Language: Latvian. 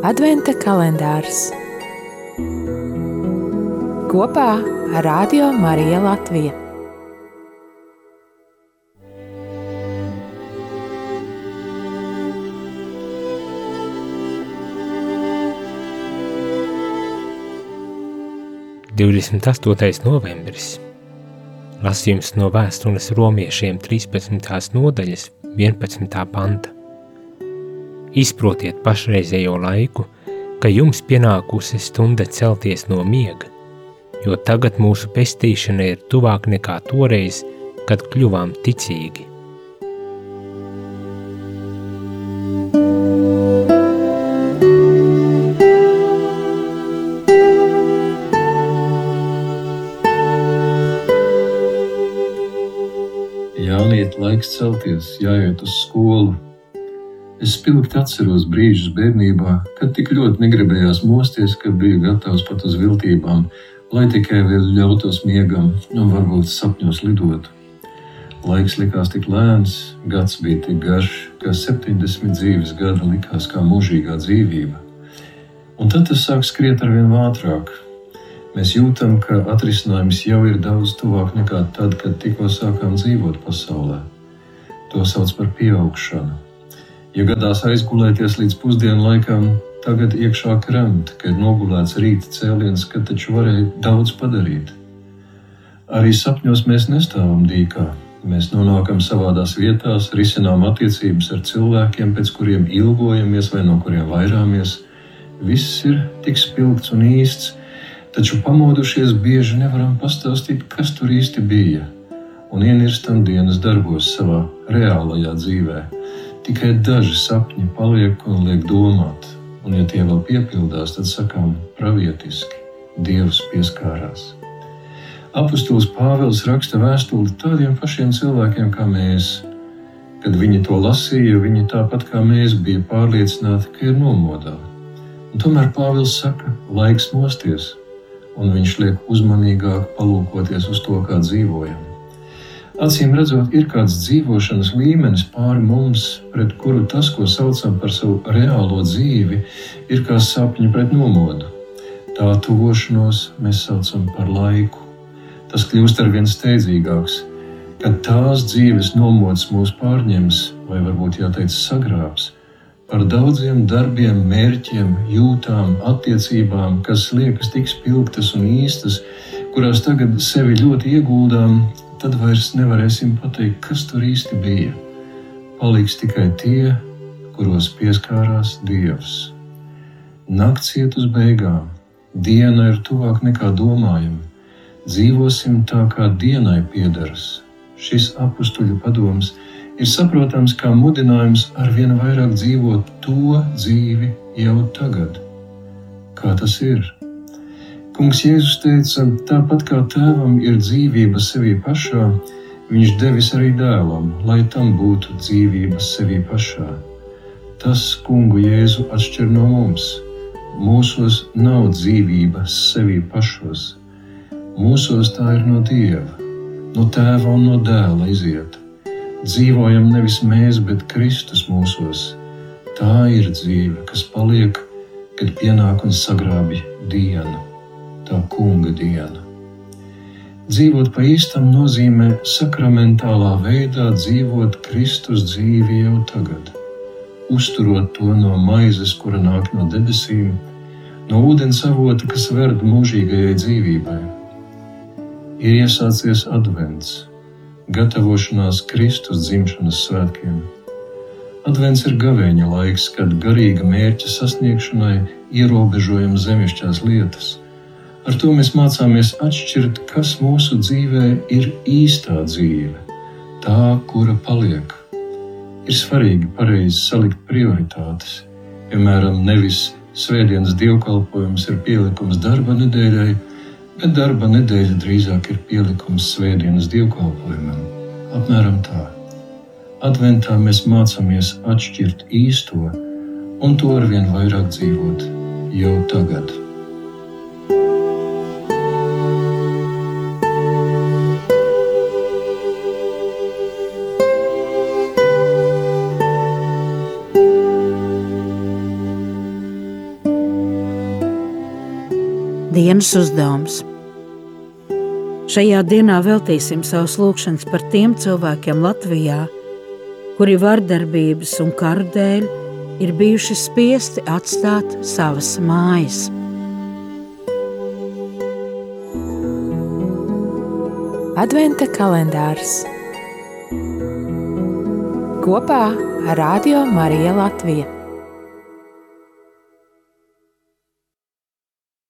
Adventa kalendārs kopā ar Radio Mariju Latviju. Divdesmit astotais novembris. Lasījums no vēstules romiešiem 13. nodaļas 11. panta. Izprotiet pašreizējo laiku, ka jums pienākusi stunda celties no miega, jo tagad mūsu pestīšana ir tuvāk nekā toreiz, kad kļuvām ticīgi. Jāiet laiks celties, jāiet uz skolu, Es spilgti atceros brīžus bērnībā, kad tik ļoti negribējās mosties, ka biju gatavs pat uz viltībām, lai tikai vēl ļautos miegam un varbūt sapņos lidotu. Laiks likās tik lēns, gads bija tik garš, ka 70 dzīves gadi likās kā mūžīgā dzīvība. Un tad tas sāk skriet ar vien ātrāk. Mēs jūtam, ka atrisinājums jau ir daudz tuvāk nekā tad, kad tikko sākām dzīvot pasaulē. To sauc par pieaugšanu Ja gadās aizgulēties līdz pusdienu laikam, tagad iekšā kremt, ka ir nogulēts rīta cēliens, ka taču varēja daudz padarīt. Arī sapņos mēs nestāvam dīkā. Mēs nonākam savādās vietās, risinām attiecības ar cilvēkiem, pēc kuriem ilgojamies vai no kuriem vairāmies. Viss ir tik spilgts un īsts, taču pamodušies bieži nevaram pastāstīt, kas tur īsti bija, un ienirstam dienas darbos savā reālajā dzīvēm Tikai daži sapņi paliek un liek domāt, un, ja tie vēl piepildās, tad sakām pravietiski, Dievs pieskārās. Apostols Pāvils raksta vēstuli tādiem pašiem cilvēkiem kā mēs. Kad viņi to lasīja, viņi tāpat kā mēs bija pārliecināti, ka ir nomodā. Un tomēr Pāvils saka, laiks mosties, un viņš liek uzmanīgāk palūkoties uz to, kā dzīvojam. Acīm redzot, ir kāds dzīvošanas līmenis pāri mums, pret kuru tas, ko saucam par savu reālo dzīvi, ir kā sapņu pret nomodu. Tā tuvošanos mēs saucam par laiku. Tas kļūst ar vien steidzīgāks, kad tās dzīves nomods mūs pārņems, vai varbūt jāteic sagrābs, par daudziem darbiem, mērķiem, jūtām, attiecībām, kas liekas tik spilgtas un īstas, kurās tagad sevi ļoti ieguldām, tad vairs nevarēsim pateikt, kas tur īsti bija. Paliks tikai tie, kuros pieskārās Dievs. Nakts iet uz beigām, diena ir tuvāk nekā domājam. Dzīvosim tā, kā dienai piederas. Šis apstuļu padoms ir saprotams kā mudinājums ar vien vairāk dzīvot to dzīvi jau tagad. Kā tas ir? Kungs Jēzus teica, tāpat kā tēvam ir dzīvība sevī pašā, viņš devis arī dēlam, lai tam būtu dzīvība sevī pašā. Tas kungu Jēzu atšķir no mums. Mūsos nav dzīvības sevī pašos. Mūsos tā ir no Dieva, no tēva un no dēla iziet. Dzīvojam nevis mēs, bet Kristus mūsos. Tā ir dzīve, kas paliek, kad pienāk un sagrābi dienu tā kunga diena. Dzīvot pa īstam nozīmē sakramentālā veidā dzīvot Kristus dzīvi jau tagad, uzturot to no maizes, kura nāk no debesīm, no ūdens avota, kas verda mūžīgajai dzīvībai. Ir iesācies advents, gatavošanās Kristus dzimšanas svētkiem. Advents ir gavēņa laiks, kad garīga mērķa sasniegšanai ierobežojam zemišķās lietas – Ar to mēs mācāmies atšķirt, kas mūsu dzīvē ir īstā dzīve, tā, kura paliek. Ir svarīgi pareizi salikt prioritātes. Piemēram, nevis svētdienas dievkalpojums ir pielikums darba nedēļai, bet darba nedēļa drīzāk ir pielikums svētdienas dievkalpojumam. Apmēram tā. Adventā mēs mācāmies atšķirt īsto un to ar vien vairāk dzīvot jau tagad. Dienas uzdevums. Šajā dienā veltīsim savus lūgšanas par tiem cilvēkiem Latvijā, kuri vardarbības un karu dēļ ir bijuši spiesti atstāt savas mājas. Adventa kalendārs kopā ar Radio Mariju Latviju.